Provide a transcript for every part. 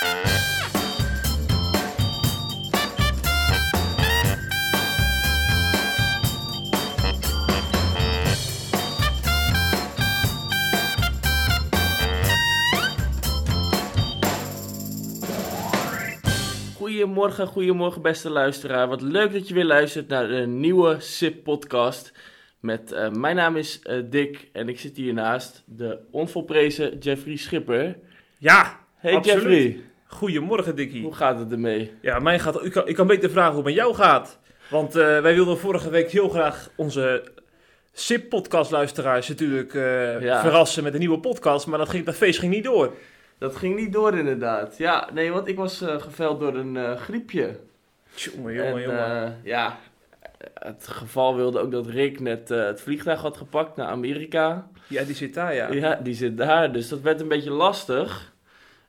Goedemorgen, goedemorgen beste luisteraar. Wat leuk dat je weer luistert naar de nieuwe SIP podcast. Met, eh, mijn naam is eh, Dick en ik zit hiernaast de onvolprezen Jeffrey Schipper. Ja, Hey absoluut. Jeffrey, Goedemorgen Dickie. hoe gaat het ermee? Ja, mijn gaat, ik, kan, ik kan beter vragen hoe het met jou gaat. Want eh, wij wilden vorige week heel graag onze SIP-podcast-luisteraars natuurlijk eh, Ja. verrassen met een nieuwe podcast. Maar dat, ging, dat feest ging niet door. Dat ging niet door inderdaad. Ja, nee, want ik was eh, geveld door een griepje. Jongen, jongen, en, jongen. ja, het geval wilde ook dat Rick net het vliegtuig had gepakt naar Amerika. ja, die zit daar, ja. Ja, die zit daar, dus dat werd een beetje lastig.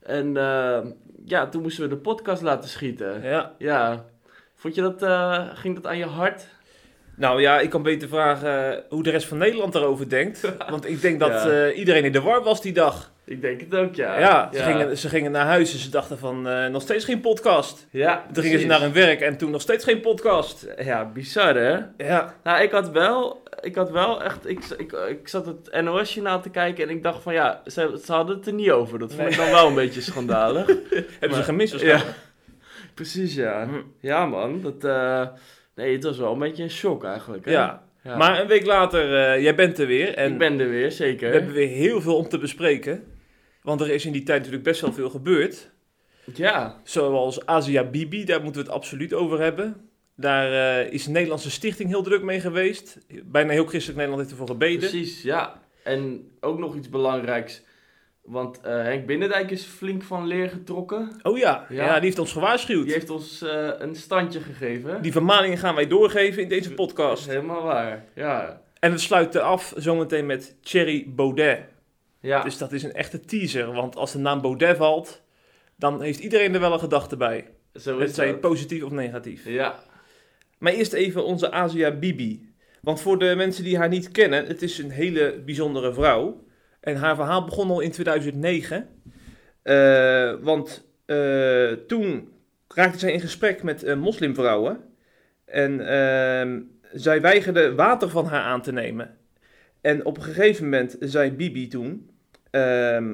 En eh, ja, toen moesten we de podcast laten schieten. ja. Ja, vond je dat, eh, ging dat aan je hart? Nou ja, ik kan beter vragen eh, hoe de rest van Nederland daarover denkt. Want ik denk dat Ja. eh, iedereen in de war was die dag. Ik denk het ook, ja. Ja, ze, Gingen, ze gingen naar huis en ze dachten van eh, nog steeds geen podcast. Ja, Toen gingen ze naar hun werk en toen nog steeds geen podcast. Ja, bizar hè? Ja, Nou, ik had wel, ik had wel echt, ik, ik, ik zat het NOS-journaal te kijken en ik dacht van ja, ze, ze hadden het er niet over. Dat vond ik dan wel een beetje schandalig. hebben Maar- ze gemist Ja, precies ja. Hm. Ja man, dat, eh, nee, het was wel een beetje een shock eigenlijk. Hè? Ja. Ja. Maar een week later, eh, jij bent er weer. En ik ben er weer, zeker. we hebben weer heel veel om te bespreken. Want er is in die tijd natuurlijk best wel veel gebeurd. Ja, Zoals Asia Bibi, daar moeten we het absoluut over hebben. Daar eh, is de Nederlandse stichting heel druk mee geweest. Bijna heel christelijk Nederland heeft ervoor gebeden. precies, ja. En ook nog iets belangrijks, want eh, Henk Binnendijk is flink van leer getrokken. Oh ja. Ja. ja, die heeft ons gewaarschuwd. Die heeft ons eh, een standje gegeven. Die vermaningen gaan wij doorgeven in deze podcast. helemaal waar, ja. En we sluiten af zometeen met Thierry Baudet. Ja, Dus dat is een echte teaser. Want als de naam Baudet valt, dan heeft iedereen er wel een gedachte bij. zo is Het zij positief of negatief. Ja, Maar eerst even onze Asia Bibi. Want voor de mensen die haar niet kennen, het is een hele bijzondere vrouw. En haar verhaal begon al in 2009. Eh, want eh, toen raakte zij in gesprek met eh, moslimvrouwen. En ehm, zij weigerde water van haar aan te nemen. En op een gegeven moment zei Bibi toen... ehm,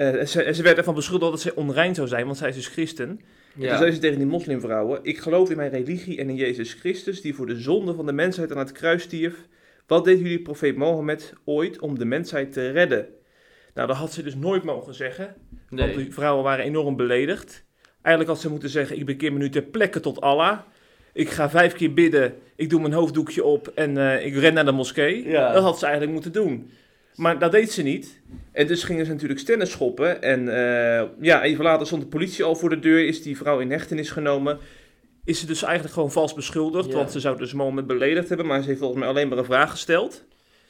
eh, ze, ze werd ervan beschuldigd dat zij onrein zou zijn, want zij is dus christen. En ja. toen zei ze tegen die moslimvrouwen: Ik geloof in mijn religie en in Jezus Christus, die voor de zonde van de mensheid aan het kruis stierf. Wat deed jullie profeet Mohammed ooit om de mensheid te redden? Nou, dat had ze dus nooit mogen zeggen, want nee. die vrouwen waren enorm beledigd. Eigenlijk had ze moeten zeggen: Ik bekeer me nu ter plekke tot Allah. Ik ga vijf keer bidden, ik doe mijn hoofddoekje op en eh, ik ren naar de moskee. Ja. Dat had ze eigenlijk moeten doen. Maar dat deed ze niet. En dus gingen ze natuurlijk stennis schoppen. En eh, ja, even later stond de politie al voor de deur. Is die vrouw in hechtenis genomen. Is ze dus eigenlijk gewoon vals beschuldigd. Ja. Want ze zou dus moment beledigd hebben. Maar ze heeft volgens mij alleen maar een vraag gesteld.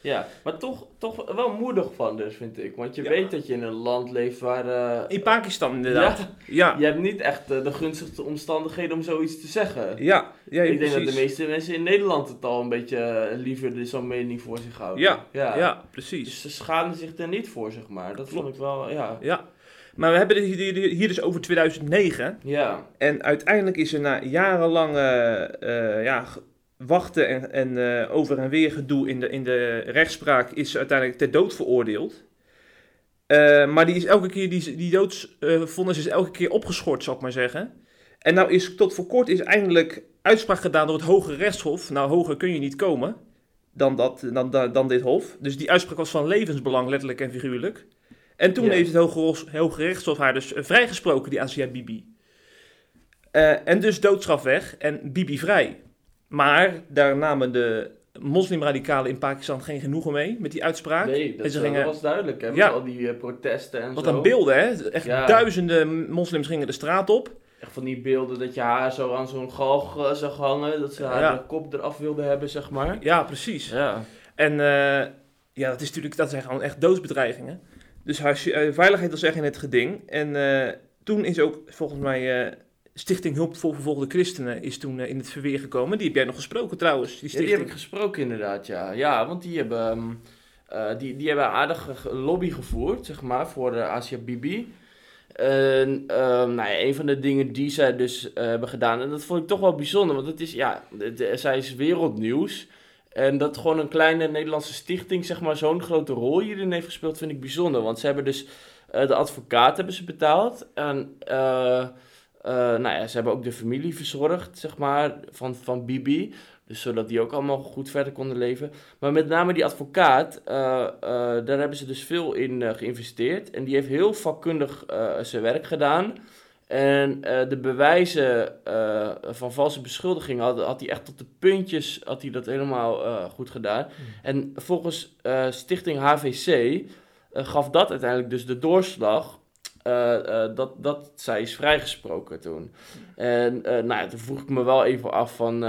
Ja, maar toch, toch wel moedig van dus, vind ik. Want je Ja. weet dat je in een land leeft waar... eh, In Pakistan inderdaad. ja, Ja, je hebt niet echt eh, de gunstigste omstandigheden om zoiets te zeggen. ja, ja, ik denk dat de meeste mensen in Nederland het al een beetje eh, liever de- zo'n mening voor zich houden. Ja, ja. ja, precies. Dus ze schaden zich er niet voor, zeg maar. Dat vond ik wel, ja. Ja. Maar we hebben het hier, dus over 2009. Ja, En uiteindelijk is er na jarenlange eh, ja, wachten en, en eh, over en weer gedoe in de, in de rechtspraak, is ze uiteindelijk ter dood veroordeeld. Eh, maar die is elke keer, die, die doodsvonnis is elke keer opgeschort, zal ik maar zeggen. En nou is tot voor kort is eindelijk uitspraak gedaan door het Hoge Rechtshof. Nou, hoger kun je niet komen dan, dat, dan, dan, dan dit hof. Dus die uitspraak was van levensbelang, letterlijk en figuurlijk. En toen Ja. heeft het Hoge, Ros- Hoge Rechtshof haar dus eh, vrijgesproken, die Asia Bibi. Eh, en dus doodstraf weg en Bibi vrij. Maar daar namen de moslimradicalen in Pakistan geen genoegen mee met die uitspraak. nee, dat, En ze eh, gingen- was duidelijk, hè. Met Ja. al die protesten en Wat zo. een beelden, hè? Echt Ja. duizenden moslims gingen de straat op. Echt van die beelden dat je haar zo aan zo'n galg zag hangen. Dat ze haar Ja. de kop eraf wilden hebben, zeg maar. Ja, precies. Ja. En ja, dat, is natuurlijk, dat zijn gewoon echt doodsbedreigingen. Dus eh, veiligheid was echt in het geding. En eh, toen is ook volgens mij eh, Stichting Hulp voor Vervolgde Christenen is toen in het verweer gekomen. Die heb jij nog gesproken trouwens, die Ja, die stichting. heb ik gesproken inderdaad, ja. Ja, want die hebben, eh, die, die hebben aardig lobby gevoerd, zeg maar, voor de Asia Bibi. En ehm, nou ja, een van de dingen die zij dus hebben gedaan, en dat vond ik toch wel bijzonder, want het is, ja, zij is wereldnieuws. En dat gewoon een kleine Nederlandse stichting, zeg maar, zo'n grote rol hierin heeft gespeeld, vind ik bijzonder. Want ze hebben dus, eh, de advocaat hebben ze betaald. En, eh, eh, nou ja, ze hebben ook de familie verzorgd, zeg maar, van, van Bibi. Dus zodat die ook allemaal goed verder konden leven. Maar met name die advocaat, daar hebben ze dus veel in geïnvesteerd. En die heeft heel vakkundig zijn werk gedaan. En eh, de bewijzen eh, van valse beschuldigingen had, had hij echt tot de puntjes had hij dat helemaal eh, goed gedaan. En volgens Stichting HVC gaf dat uiteindelijk dus de doorslag dat, dat zij is vrijgesproken toen. En nou ja, toen vroeg ik me wel even af van,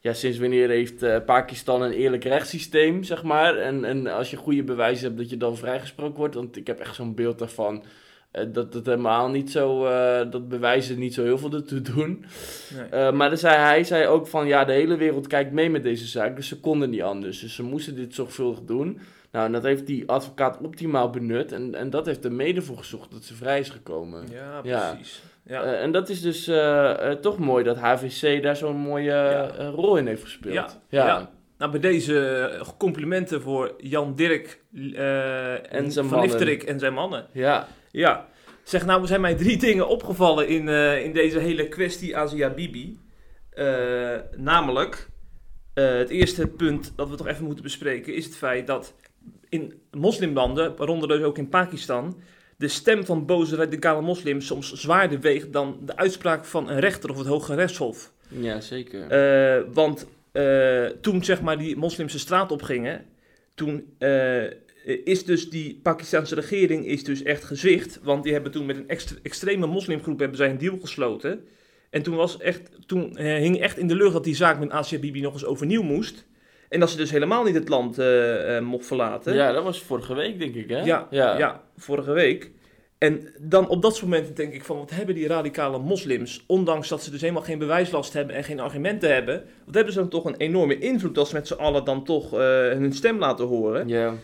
ja, sinds wanneer heeft Pakistan een eerlijk rechtssysteem, zeg maar? En, en als je goede bewijzen hebt dat je dan vrijgesproken wordt, want ik heb echt zo'n beeld daarvan. Eh, dat het helemaal niet zo, eh, dat bewijzen niet zo heel veel ertoe doen. Nee. Eh, maar dan zei, hij zei ook van, ja, de hele wereld kijkt mee met deze zaak, dus ze konden niet anders. Dus ze moesten dit zorgvuldig doen. Nou, en dat heeft die advocaat optimaal benut en, en dat heeft er mede voor gezorgd dat ze vrij is gekomen. Ja, precies. Ja. En dat is dus toch mooi dat HVC daar zo'n mooie rol in heeft gespeeld. Ja, ja. Nou, bij deze complimenten voor Jan Dirk En zijn van mannen. Lifterik en zijn mannen. Ja. Ja. Zeg, nou zijn mij drie dingen opgevallen in, eh, in deze hele kwestie Asia Bibi. Eh, namelijk, eh, het eerste punt dat we toch even moeten bespreken is het feit dat in moslimlanden, waaronder dus ook in Pakistan, de stem van boze radicale moslims soms zwaarder weegt dan de uitspraak van een rechter of het Hoge Rechtshof. ja, zeker. Want toen zeg maar die moslims de straat op gingen, toen is dus die Pakistanse regering is dus echt gezwicht. Want die hebben toen met een extre- extreme moslimgroep hebben zij een deal gesloten. En toen, was echt, toen eh, hing echt in de lucht dat die zaak met Asia Bibi nog eens overnieuw moest. En dat ze dus helemaal niet het land eh, eh, mocht verlaten. ja, dat was vorige week, denk ik, hè? Ja, ja. vorige week. En dan op dat soort momenten denk ik van, wat hebben die radicale moslims, ondanks dat ze dus helemaal geen bewijslast hebben en geen argumenten hebben, wat hebben ze dan toch een enorme invloed als ze met z'n allen dan toch eh, hun stem laten horen. Ja.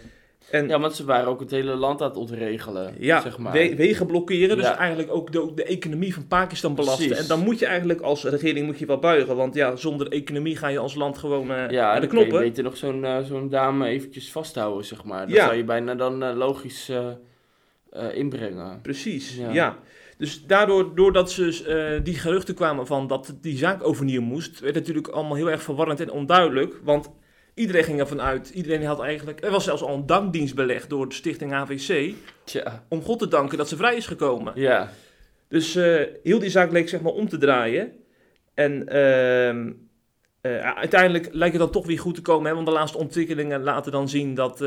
En ja, want ze waren ook het hele land aan het ontregelen, ja, zeg maar. we- wegen blokkeren, dus Ja. eigenlijk ook de, de economie van Pakistan belasten. Precies. En dan moet je eigenlijk als regering moet je wel buigen, want ja, zonder economie ga je als land gewoon eh ja, de dan kun je knoppen. beter nog zo'n eh, zo'n dame eventjes vasthouden, zeg maar. Dat Ja. zou je bijna dan eh, logisch inbrengen. Precies, Ja. ja. Dus daardoor, doordat ze die geruchten kwamen van dat die zaak overnieuw moest, werd het natuurlijk allemaal heel erg verwarrend en onduidelijk. Want iedereen ging ervan uit, iedereen had eigenlijk, er was zelfs al een dankdienst belegd door de stichting AVC, Tja, om God te danken dat ze vrij is gekomen. ja. Dus eh, heel die zaak leek zeg maar om te draaien. En ehm, eh, uiteindelijk lijkt het dan toch weer goed te komen, hè, want de laatste ontwikkelingen laten dan zien dat,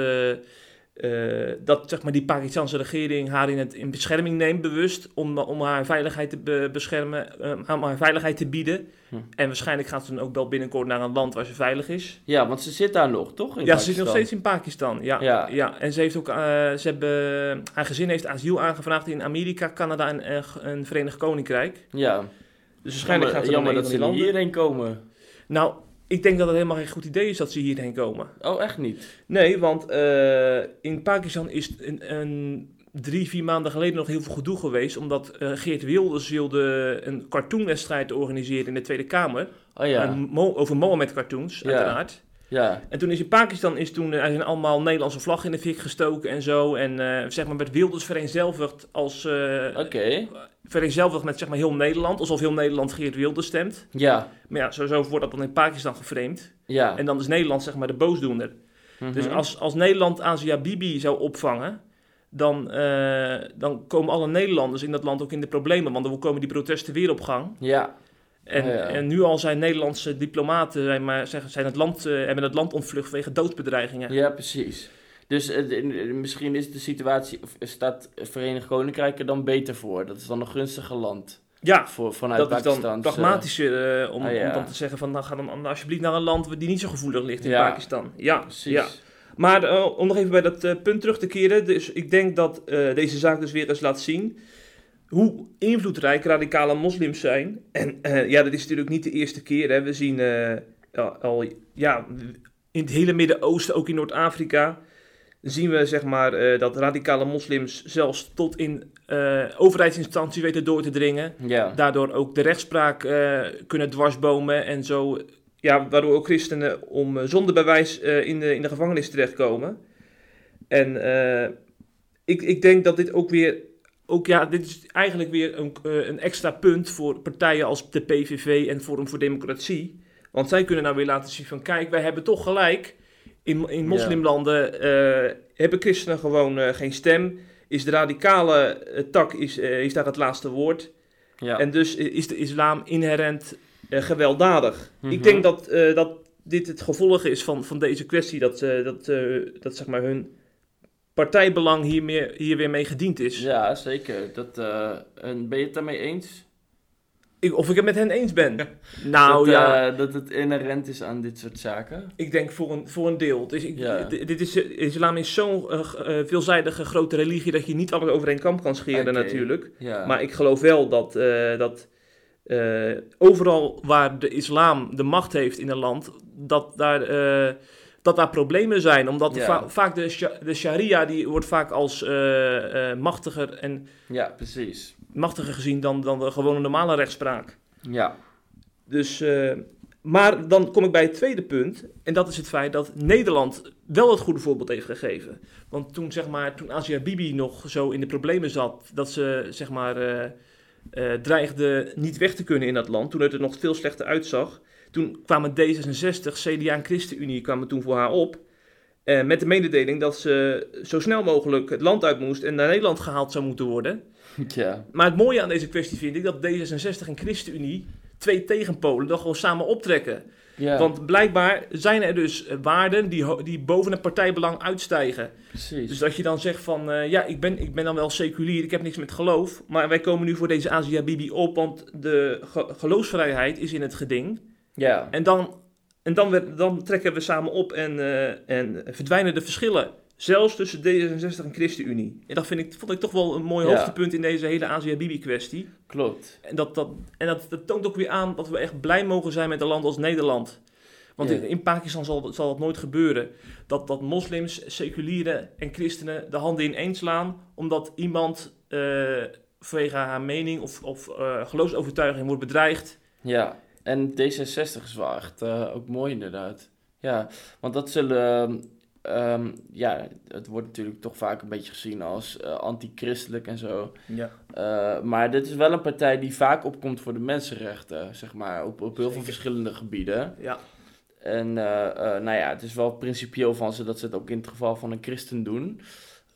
eh, dat zeg maar, die Pakistanse regering haar in, het, in bescherming neemt, bewust, om, om haar veiligheid te be- beschermen, eh, om haar veiligheid te bieden. Hm. En waarschijnlijk gaat ze dan ook wel binnenkort naar een land waar ze veilig is. Ja, want ze zit daar nog, toch? in ja, ze zit nog Pakistan? steeds in Pakistan. Ja, Ja. ja. en ze heeft ook, eh, ze hebben, haar gezin heeft asiel aangevraagd in Amerika, Canada en, en Verenigd Koninkrijk. Ja. Dus waarschijnlijk gaat ze jammer dat ze landen. hierheen komen. Nou, ik denk dat het helemaal geen goed idee is dat ze hierheen komen. Oh, echt niet? Nee, want eh, in Pakistan is een, een drie, vier maanden geleden nog heel veel gedoe geweest. Omdat eh, Geert Wilders wilde een cartoonwedstrijd organiseren in de Tweede Kamer. Oh ja. Mo- over Mohammed cartoons, Ja. uiteraard. Ja. En toen is in Pakistan is toen, eh, er zijn allemaal Nederlandse vlag in de fik gestoken en zo. En eh, zeg maar werd Wilders vereenzelvigd als... eh Oké. vereenzelvigd met zeg maar heel Nederland. Alsof heel Nederland Geert Wilders stemt. Ja. Maar ja, sowieso wordt dat dan in Pakistan geframed. Ja. En dan is Nederland zeg maar de boosdoener. Mhm. Dus als, als Nederland Asia Bibi zou opvangen, dan, dan komen alle Nederlanders in dat land ook in de problemen. Want dan komen die protesten weer op gang. Ja. En, Ja, ja. en nu al zijn Nederlandse diplomaten zijn maar, zijn het land, eh, hebben het land ontvlucht vanwege doodsbedreigingen. Ja, precies. Dus eh, de- misschien is de situatie, of staat Verenigd Koninkrijk er dan beter voor? Dat is dan een gunstige land Ja, voor, vanuit dat is dan pragmatischer eh, om, Ah, ja. om dan te zeggen van, nou, ga dan alsjeblieft naar een land die niet zo gevoelig ligt in Ja. Pakistan. Ja, Precies. ja. Maar eh, om nog even bij dat eh, punt terug te keren. Dus ik denk dat eh, deze zaak dus weer eens laat zien hoe invloedrijk radicale moslims zijn. En eh, ja, dat is natuurlijk niet de eerste keer. Hè. We zien eh, al, ja, in het hele Midden-Oosten, ook in Noord-Afrika, zien we zeg maar, eh, dat radicale moslims zelfs tot in overheidsinstanties weten door te dringen. Ja. Daardoor ook de rechtspraak kunnen dwarsbomen en zo. Ja, waardoor ook christenen om zonder bewijs in, de, in de gevangenis terechtkomen. En ik, ik denk dat dit ook weer. Ook ja, dit is eigenlijk weer een, eh, een extra punt voor partijen als de PVV en Forum voor Democratie. Want zij kunnen nou weer laten zien van kijk, wij hebben toch gelijk. In, in moslimlanden eh, hebben christenen gewoon eh, geen stem. Is de radicale tak is, is daar het laatste woord. Ja. En dus is de islam inherent gewelddadig. Mhm. Ik denk dat, dat dit het gevolg is van, van deze kwestie. Dat, dat, dat zeg maar hun partijbelang hier, meer, hier weer mee gediend is. Ja, zeker. Dat, eh, en ben je het daarmee eens? Ik, of ik het met hen eens ben. Nou dat, ja, eh, dat het inherent is aan dit soort zaken? ik denk voor een, voor een deel. Dus ik, Ja. dit is, islam is zo'n eh, eh, veelzijdige grote religie dat je niet alles over één kamp kan scheren natuurlijk. Ja. Maar ik geloof wel dat, eh, dat eh, overal waar de islam de macht heeft in een land, dat daar, eh, dat daar problemen zijn. Omdat Ja. va- vaak de, de sharia die wordt vaak als eh, machtiger, en, ja, precies. machtiger gezien dan, dan de gewone normale rechtspraak. Ja. Dus, eh, maar dan kom ik bij het tweede punt. En dat is het feit dat Nederland wel het goede voorbeeld heeft gegeven. Want toen, zeg maar, toen Asia Bibi nog zo in de problemen zat, dat ze zeg maar, eh, dreigde niet weg te kunnen in dat land, toen het er nog veel slechter uitzag, toen kwamen D66, CDA en ChristenUnie kwamen toen voor haar op. eh, met de mededeling dat ze zo snel mogelijk het land uit moest en naar Nederland gehaald zou moeten worden. Ja. Maar het mooie aan deze kwestie vind ik dat D66 en ChristenUnie, twee tegenpolen, dan gewoon samen optrekken. Ja, Want blijkbaar zijn er dus waarden die, die boven het partijbelang uitstijgen. precies. Dus dat je dan zegt van, eh, ja, ik ben, ik ben dan wel seculier, ik heb niks met geloof. Maar wij komen nu voor deze Asia Bibi op, want de ge- geloofsvrijheid is in het geding. Ja. En dan, en dan, dan trekken we samen op en, eh, en verdwijnen de verschillen. Zelfs tussen D66 en ChristenUnie. En dat vind ik, vond ik toch wel een mooi Ja. hoogtepunt in deze hele Asia Bibi kwestie. Klopt. En, dat, dat, en dat, dat toont ook weer aan dat we echt blij mogen zijn met een land als Nederland. Want Ja. in, in Pakistan zal, zal het nooit gebeuren. Dat, dat moslims, seculieren en christenen de handen ineens slaan. Omdat iemand eh vanwege haar mening of, of eh, geloofsovertuiging wordt bedreigd. Ja, en D66 is wel echt eh, ook mooi inderdaad. Ja, want dat zullen... ehm, ja, het wordt natuurlijk toch vaak een beetje gezien als eh, anti-christelijk en zo. Ja. Eh, maar dit is wel een partij die vaak opkomt voor de mensenrechten, zeg maar, op, op heel veel verschillende gebieden. Ja. En nou ja, het is wel principieel van ze dat ze het ook in het geval van een christen doen.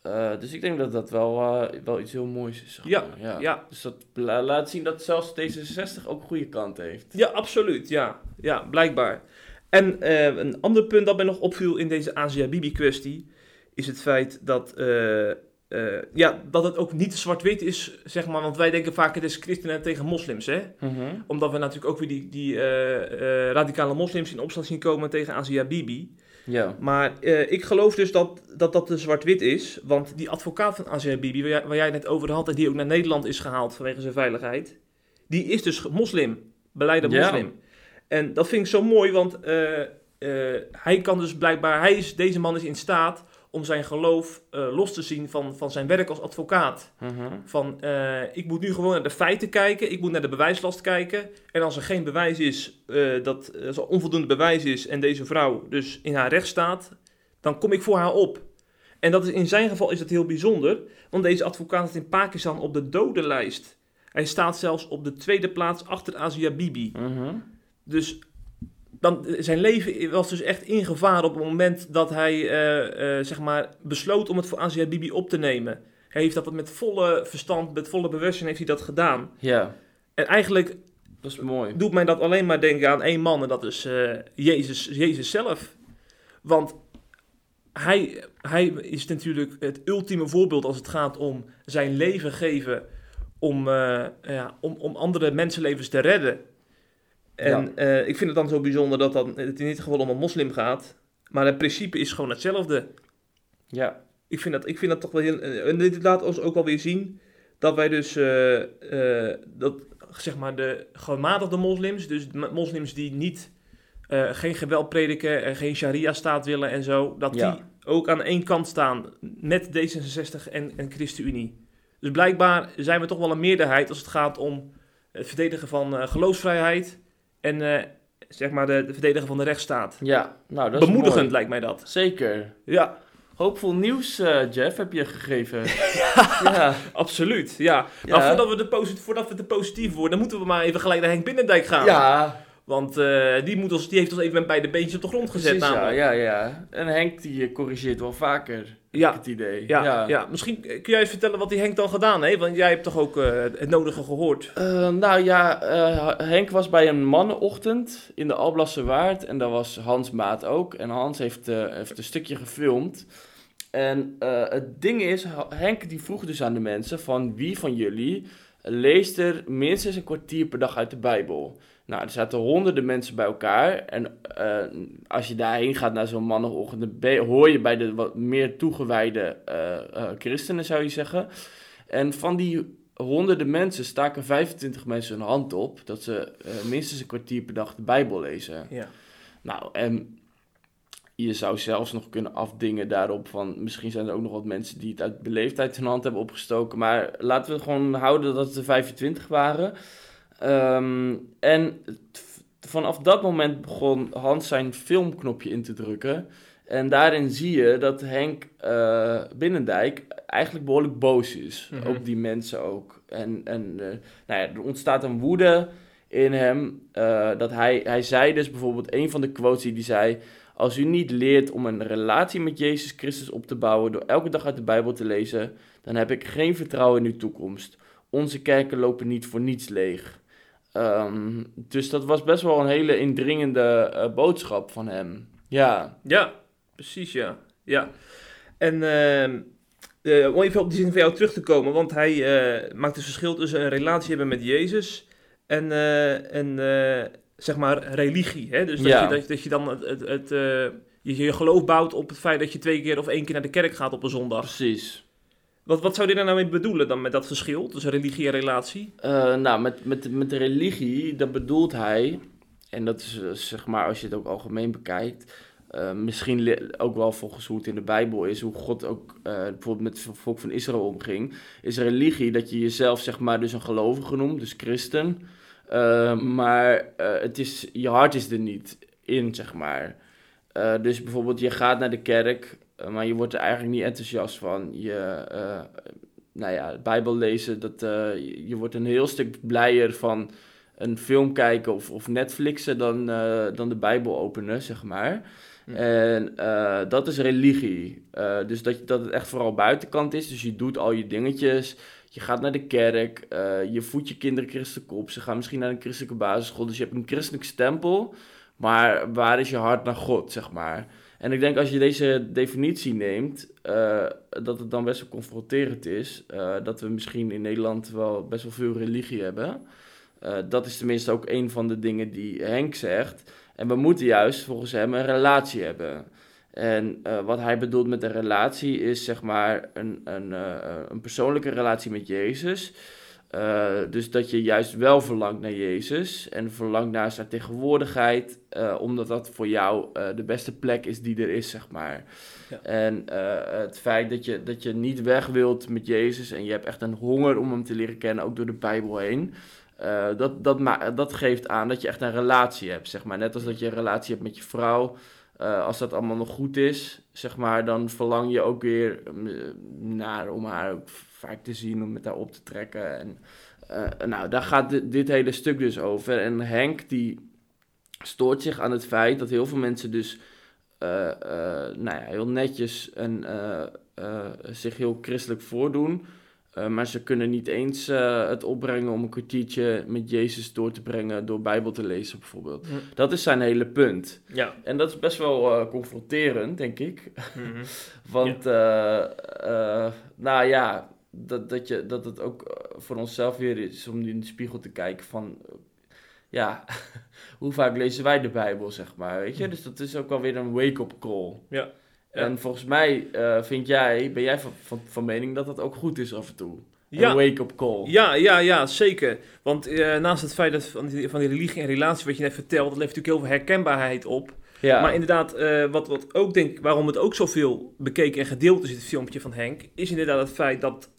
Eh, dus ik denk dat dat wel, eh, wel iets heel moois is. Zeg Ja, maar. ja. Dus dat la- laat zien dat zelfs D66 ook een goede kant heeft. Ja, absoluut. Ja, ja blijkbaar. En eh, een ander punt dat mij nog opviel in deze Asia Bibi kwestie is het feit dat, ja, dat het ook niet zwart-wit is, zeg maar. Want wij denken vaak het is christenen tegen moslims, hè? Omdat we natuurlijk ook weer die, die radicale moslims in opstand zien komen tegen Asia Bibi. Ja. Maar eh, ik geloof dus dat dat, dat de zwart-wit is. Want die advocaat van Asia Bibi, waar jij, waar jij het net over had... en die ook naar Nederland is gehaald vanwege zijn veiligheid... die is dus moslim, beleide Ja. moslim. En dat vind ik zo mooi, want eh, eh, hij kan dus blijkbaar... Hij is, deze man is in staat om zijn geloof eh, los te zien van, van zijn werk als advocaat. Mhm. Van, eh, ik moet nu gewoon naar de feiten kijken, ik moet naar de bewijslast kijken. En als er geen bewijs is, eh, dat als er onvoldoende bewijs is en deze vrouw dus in haar recht staat, dan kom ik voor haar op. En dat is, in zijn geval is dat heel bijzonder, want deze advocaat staat in Pakistan op de dodenlijst. Hij staat zelfs op de tweede plaats achter Asia Bibi. Mhm. Dus dan, zijn leven was dus echt in gevaar op het moment dat hij eh, eh, zeg maar besloot om het voor Asia Bibi op te nemen. Hij heeft dat met volle verstand, met volle bewustzijn heeft hij dat gedaan. Ja, En eigenlijk dat is mooi. doet mij dat alleen maar denken aan één man en dat is eh, Jezus, Jezus zelf. Want hij, hij is natuurlijk het ultieme voorbeeld als het gaat om zijn leven geven om, ja, om, om andere mensenlevens te redden. En eh, ik vind het dan zo bijzonder dat dan, het in dit geval om een moslim gaat, maar het principe is gewoon hetzelfde. Ja, Ik vind dat, ik vind dat toch wel heel. En dit laat ons ook wel weer zien dat wij dus. eh, eh, dat zeg maar de gematigde moslims, dus moslims die niet. eh, geen geweld prediken en geen sharia-staat willen en zo. Dat Ja. die ook aan één kant staan met D66 en, en ChristenUnie. Dus blijkbaar zijn we toch wel een meerderheid als het gaat om het verdedigen van geloofsvrijheid en uh, zeg maar de, de verdedigen van de rechtsstaat. Ja, nou dat is Bemoedigend mooi. lijkt mij dat. Zeker. Ja, Hoopvol nieuws, eh, Jeff, heb je gegeven. ja. ja. absoluut. Ja. Ja. Maar voordat we, de posit- voordat we te positief worden, dan moeten we maar even gelijk naar Henk Binnendijk gaan. Ja, Want eh, die, moet ons, die heeft ons even met beide beentjes op de grond gezet precies, ja, namelijk. ja, ja. En Henk die eh, corrigeert wel vaker, Ja. ik het idee. Ja, ja. misschien kun jij eens vertellen wat die Henk dan gedaan heeft? Want jij hebt toch ook eh, het nodige gehoord? Eh, nou ja, eh, Henk was bij een mannenochtend in de Alblasse Waard en daar was Hans Maat ook. En Hans heeft, heeft een stukje gefilmd. En het ding is, Henk die vroeg dus aan de mensen van wie van jullie leest er minstens een kwartier per dag uit de Bijbel. Nou, er zaten honderden mensen bij elkaar. En eh, als je daarheen gaat naar zo'n je- hoor je bij de wat meer toegewijde eh, eh, christenen, zou je zeggen. En van die honderden mensen staken 25 mensen hun hand op dat ze minstens een kwartier per dag de Bijbel lezen. Ja. Nou, en je zou zelfs nog kunnen afdingen daarop van... misschien zijn er ook nog wat mensen die het uit beleefdheid hun hand hebben opgestoken. Maar laten we gewoon houden dat het er 25 waren. Ehm, en vanaf dat moment begon Hans zijn filmknopje in te drukken. En daarin zie je dat Henk eh, Binnendijk eigenlijk behoorlijk boos is. Mhm. Op die mensen ook. En, en eh, nou ja, er ontstaat een woede in hem. eh, dat hij, hij zei dus bijvoorbeeld, een van de quotes die hij zei... Als u niet leert om een relatie met Jezus Christus op te bouwen... door elke dag uit de Bijbel te lezen... dan heb ik geen vertrouwen in uw toekomst. Onze kerken lopen niet voor niets leeg. Ehm, dus dat was best wel een hele indringende eh, boodschap van hem. Ja, Ja, precies ja. ja. En eh, om even op die zin van jou terug te komen, want hij eh, maakt het verschil tussen een relatie hebben met Jezus en, en zeg maar religie. Hè? Dus dat, Ja. je, dat, dat je dan het, het, het, je, je geloof bouwt op het feit dat je twee keer of één keer naar de kerk gaat op een zondag. precies. Wat, wat zou je daar nou mee bedoelen dan met dat verschil tussen religie en relatie? Eh, nou, met, met, met religie, dat bedoelt hij, en dat is eh, zeg maar als je het ook algemeen bekijkt, eh, misschien ook wel volgens hoe het in de Bijbel is, hoe God ook bijvoorbeeld met het volk van Israël omging, is religie dat je jezelf zeg maar dus een gelovige noemt, dus christen, maar het is, je hart is er niet in, zeg maar. Dus bijvoorbeeld je gaat naar de kerk, maar je wordt er eigenlijk niet enthousiast van. Je, eh, nou ja, Bijbel lezen, dat, eh, je, je wordt een heel stuk blijer van een film kijken of, of Netflixen dan, eh, dan de Bijbel openen, zeg maar. Hm. En eh, dat is religie. Eh, dus dat, dat het echt vooral buitenkant is. Dus je doet al je dingetjes. Je gaat naar de kerk. eh, je voedt je kinderen christelijk op. Ze gaan misschien naar een christelijke basisschool. Dus je hebt een christelijk stempel. Maar waar is je hart naar God, zeg maar? En ik denk als je deze definitie neemt, eh, dat het dan best wel confronterend is. eh, dat we misschien in Nederland wel best wel veel religie hebben. Eh, dat is tenminste ook een van de dingen die Henk zegt. En we moeten juist volgens hem een relatie hebben. En wat hij bedoelt met een relatie is zeg maar een, een, een persoonlijke relatie met Jezus. Eh, dus dat je juist wel verlangt naar Jezus en verlangt naar zijn tegenwoordigheid, eh, omdat dat voor jou eh, de beste plek is die er is, zeg maar. Ja. En het feit dat je, dat je niet weg wilt met Jezus en je hebt echt een honger om hem te leren kennen, ook door de Bijbel heen. dat, dat, dat geeft aan dat je echt een relatie hebt, zeg maar. Net als dat je een relatie hebt met je vrouw. Eh, als dat allemaal nog goed is, zeg maar, dan verlang je ook weer eh, naar om haar ook vaak te zien, om met haar op te trekken. En, eh, nou, daar gaat dit, dit hele stuk dus over. En Henk, die stoort zich aan het feit dat heel veel mensen dus, nou ja, heel netjes en zich heel christelijk voordoen. Eh, maar ze kunnen niet eens eh, het opbrengen om een kwartiertje met Jezus door te brengen door Bijbel te lezen, bijvoorbeeld. Dat is zijn hele punt. Ja. En dat is best wel eh, confronterend, denk ik. Mhm. Want, eh, eh, nou ja, dat, dat, je, dat het ook voor onszelf weer is om in de spiegel te kijken van... ja, hoe vaak lezen wij de Bijbel, zeg maar, weet je? Dus dat is ook wel weer een wake-up call. Ja. En volgens mij eh, vind jij, ben jij van, van, van mening dat dat ook goed is af en toe? Ja. Een wake-up call. Ja, ja, ja, zeker. Want eh, naast het feit dat van die, van die religie en relatie wat je net vertelt, dat levert natuurlijk heel veel herkenbaarheid op. Ja. Maar inderdaad, eh, wat, wat ook denk ik, waarom het ook zoveel bekeken en gedeeld is, het filmpje van Henk, is inderdaad het feit dat,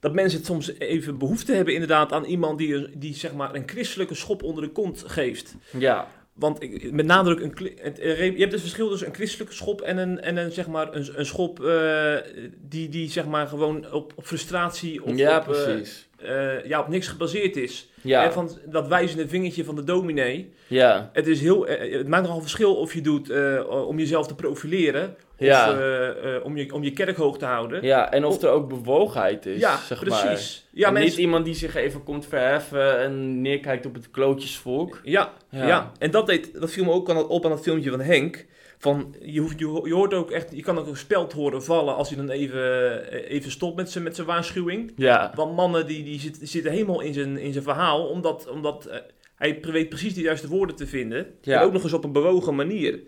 dat mensen het soms even behoefte hebben inderdaad aan iemand die, die zeg maar een christelijke schop onder de kont geeft. ja. Want ik, met nadruk, een, eh, je hebt het verschil tussen een christelijke schop en een, en een, zeg maar, een, een schop eh, die, die zeg maar gewoon op, op frustratie of ja, op, eh, precies. Eh, ja, op niks gebaseerd is. Ja. En van dat wijzende vingertje van de dominee. ja. Het, is heel, eh, het maakt nogal verschil of je doet eh, om jezelf te profileren. Ja. Of eh, eh, om, je, om je kerk hoog te houden. Ja, en of er ook bewogenheid is, Ja, zeg maar. precies. Ja, En mensen, Niet iemand die zich even komt verheffen en neerkijkt op het klootjesvolk. ja, ja. Ja. en dat, deed, dat viel me ook aan, op aan het filmpje van Henk. Van, je, hoeft, je, ho- je hoort ook echt, je kan ook een speld horen vallen als hij dan even, eh, even stopt met zijn met zijn waarschuwing. Ja, Want mannen die, die, zit- die zitten helemaal in zijn, in zijn verhaal, omdat, omdat eh, hij weet precies de juiste woorden te vinden. Ja. En ook nog eens op een bewogen manier.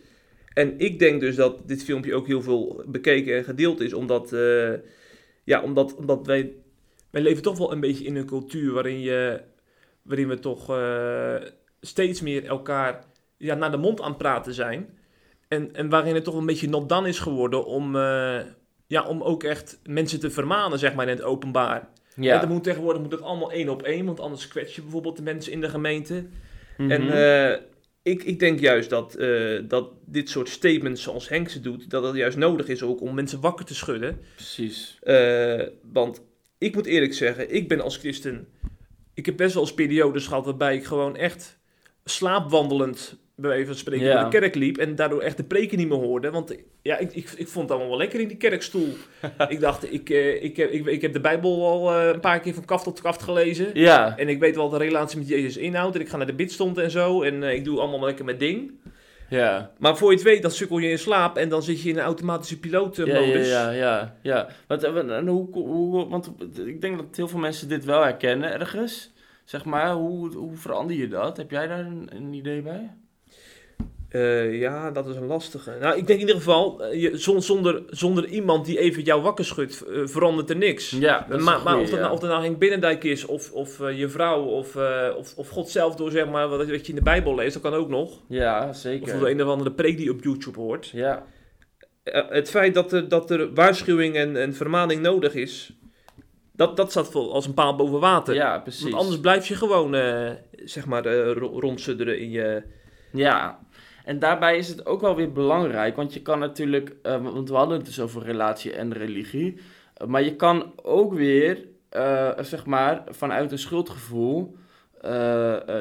En ik denk dus dat dit filmpje ook heel veel bekeken en gedeeld is, omdat, eh, ja, omdat, omdat wij, wij leven toch wel een beetje in een cultuur waarin, je, waarin we toch steeds meer elkaar ja, naar de mond aan het praten zijn. En, en waarin het toch een beetje not done is geworden om, eh, ja, om ook echt mensen te vermanen, zeg maar, in het openbaar. Ja. dat moet tegenwoordig moet het allemaal één op één, want anders kwets je bijvoorbeeld de mensen in de gemeente. Mhm. En eh, ik, ik denk juist dat, eh, dat dit soort statements zoals Henk ze doet, dat dat juist nodig is ook om mensen wakker te schudden. Precies. Eh, want ik moet eerlijk zeggen, ik ben als christen, ik heb best wel eens periodes gehad waarbij ik gewoon echt slaapwandelend, bij wijze van spreken, Ja. door de kerk liep en daardoor echt de preken niet meer hoorde. Want ja, ik, ik, ik vond het allemaal wel lekker in die kerkstoel. ik dacht, ik, eh, ik, heb, ik, ik heb de Bijbel al eh, een paar keer van kaft tot kaft gelezen. Ja, En ik weet wel de relatie met Jezus inhoudt. En ik ga naar de bidstond en zo. En eh, ik doe allemaal lekker mijn ding. ja. Maar voor je het weet, dan sukkel je in slaap. En dan zit je in een automatische pilootmodus. ja, ja, ja, ja. Want, en hoe, hoe, want ik denk dat heel veel mensen dit wel herkennen ergens. Zeg maar, hoe, hoe verander je dat? Heb jij daar een, een idee bij? Eh, ja, dat is een lastige. Nou, ik denk in ieder geval, eh, je, zon- zonder, zonder iemand die even jou wakker schudt, eh, verandert er niks. Ja, maar maar goeie, of, dat ja. nou, of dat nou Henk Binnendijk is, of, of je vrouw, of, of, of God zelf door zeg maar, wat, wat je in de Bijbel leest, dat kan ook nog. Ja, Of zeker. door een of andere preek die je op YouTube hoort. Ja, het feit dat er, dat er waarschuwing en, en vermaning nodig is, dat, dat staat vol als een paal boven water. ja, precies. Want anders blijf je gewoon, zeg maar, ro- rondsudderen in je... Ja, en daarbij is het ook wel weer belangrijk, want je kan natuurlijk, eh, want we hadden het dus over relatie en religie, eh, maar je kan ook weer, eh, zeg maar, vanuit een schuldgevoel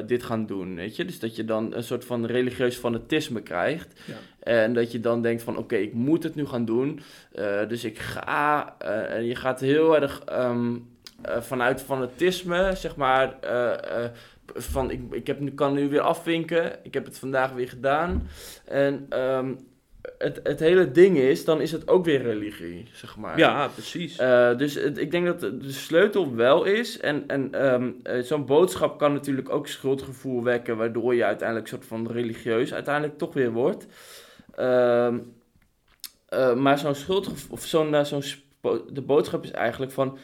dit gaan doen, weet je? Dus dat je dan een soort van religieus fanatisme krijgt Ja. en dat je dan denkt van, oké, ik moet het nu gaan doen, dus ik ga, en je gaat heel erg ehm, eh, vanuit fanatisme, zeg maar, van ik, ik heb nu, kan nu weer afvinken, ik heb het vandaag weer gedaan. En ehm, het, het hele ding is, dan is het ook weer religie, zeg maar. Ja, precies. Eh, dus het- ik denk dat de sleutel wel is. En, en ehm, eh, zo'n boodschap kan natuurlijk ook schuldgevoel wekken, waardoor je uiteindelijk soort van religieus uiteindelijk toch weer wordt. Ehm, eh, maar zo'n schuldgevoel, of zo'n, eh, zo'n de boodschap is eigenlijk van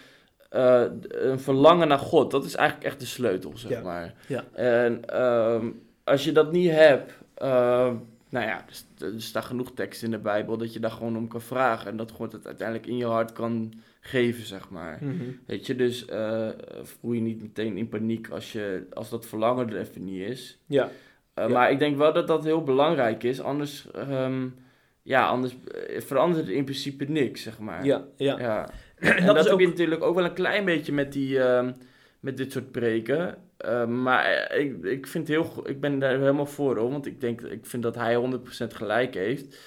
eh, een verlangen naar God. Dat is eigenlijk echt de sleutel, zeg Ja. maar. Ja. En ehm, als je dat niet hebt, ehm, nou ja, dus, er staat genoeg tekst in de Bijbel dat je daar gewoon om kan vragen. En dat God het uiteindelijk in je hart kan geven, zeg maar. Mhm. Weet je, dus eh voel je niet meteen in paniek als, je, als dat verlangen er even niet is. Ja. Eh, Ja. Maar ik denk wel dat dat heel belangrijk is, anders, ehm, ja, anders eh, verandert er in principe niks, zeg maar. Ja, ja. Ja. En En dat heb je natuurlijk ook wel een klein beetje met, die, ehm, met dit soort preken. Eh, maar eh, ik, ik, vind heel, ik ben daar helemaal voor, hoor, want ik, denk, ik vind dat hij 100% gelijk heeft.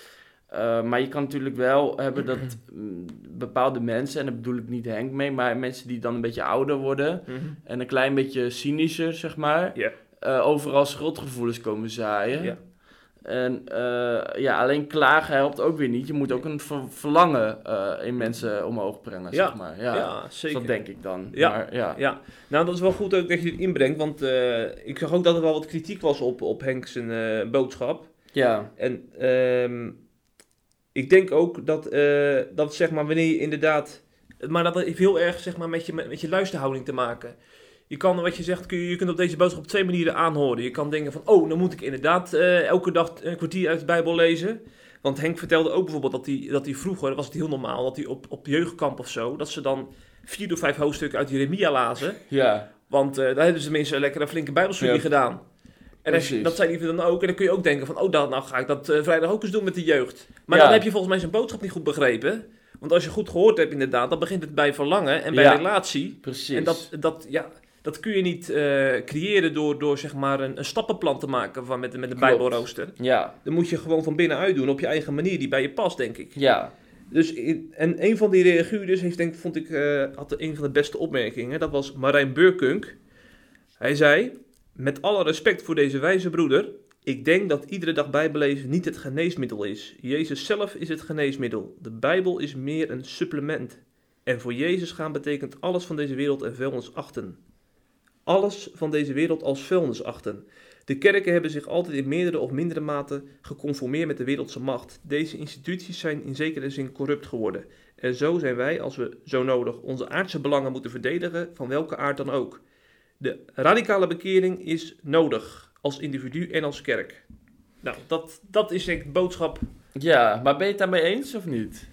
Eh, maar je kan natuurlijk wel hebben dat mm, bepaalde mensen, en daar bedoel ik niet Henk mee, maar mensen die dan een beetje ouder worden Mhm. en een klein beetje cynischer, zeg maar, eh, overal schuldgevoelens komen zaaien. Ja. En eh, ja, alleen klagen helpt ook weer niet. Je moet ook een ver- verlangen eh, in mensen omhoog brengen, Ja. zeg maar. Ja, Ja, zeker. dat denk ik dan. Ja. Maar, ja. Ja, nou dat is wel goed ook dat je dit inbrengt, want eh, ik zag ook dat er wel wat kritiek was op, op Henk zijn boodschap. Ja. En ehm, ik denk ook dat, dat zeg maar wanneer je inderdaad, maar dat heeft heel erg zeg maar met je, met je luisterhouding te maken. Je kan, wat je zegt, kun je, je kunt op deze boodschap op twee manieren aanhoren. Je kan denken van, oh, dan moet ik inderdaad eh, elke dag een kwartier uit de Bijbel lezen. Want Henk vertelde ook bijvoorbeeld dat hij, dat hij vroeger, was het heel normaal, dat hij op, op jeugdkamp of zo, dat ze dan vier of vijf hoofdstukken uit Jeremia lazen. Ja, Want eh, daar hebben ze mensen lekker een flinke bijbelstudie Ja. gedaan. En je, dat zei hij dan ook. En dan kun je ook denken van, oh, dan, nou ga ik dat eh, vrijdag ook eens doen met de jeugd. Maar Ja. dan heb je volgens mij zijn boodschap niet goed begrepen. Want als je goed gehoord hebt inderdaad, dan begint het bij verlangen en bij Ja. relatie. precies. En dat, dat, ja, dat kun je niet eh, creëren door, door zeg maar een, een stappenplan te maken van, met, met een bijbelrooster. Ja, Dan moet je gewoon van binnenuit doen op je eigen manier die bij je past, denk ik. ja, Dus in- en een van die reaguurders heeft denk, vond ik, eh, had een van de beste opmerkingen. Dat was Marijn Beurkunk. Hij zei, met alle respect voor deze wijze broeder, ik denk dat iedere dag bijbelezen niet het geneesmiddel is. Jezus zelf is het geneesmiddel. De Bijbel is meer een supplement. En voor Jezus gaan betekent alles van deze wereld en vuilnis achten. Alles van deze wereld als vuilnis achten. De kerken hebben zich altijd in meerdere of mindere mate geconformeerd met de wereldse macht. Deze instituties zijn in zekere zin corrupt geworden. En zo zijn wij, als we zo nodig onze aardse belangen moeten verdedigen, van welke aard dan ook. De radicale bekering is nodig, als individu en als kerk. Nou, dat, dat is ik de boodschap. ja. Maar ben je het daarmee eens of niet?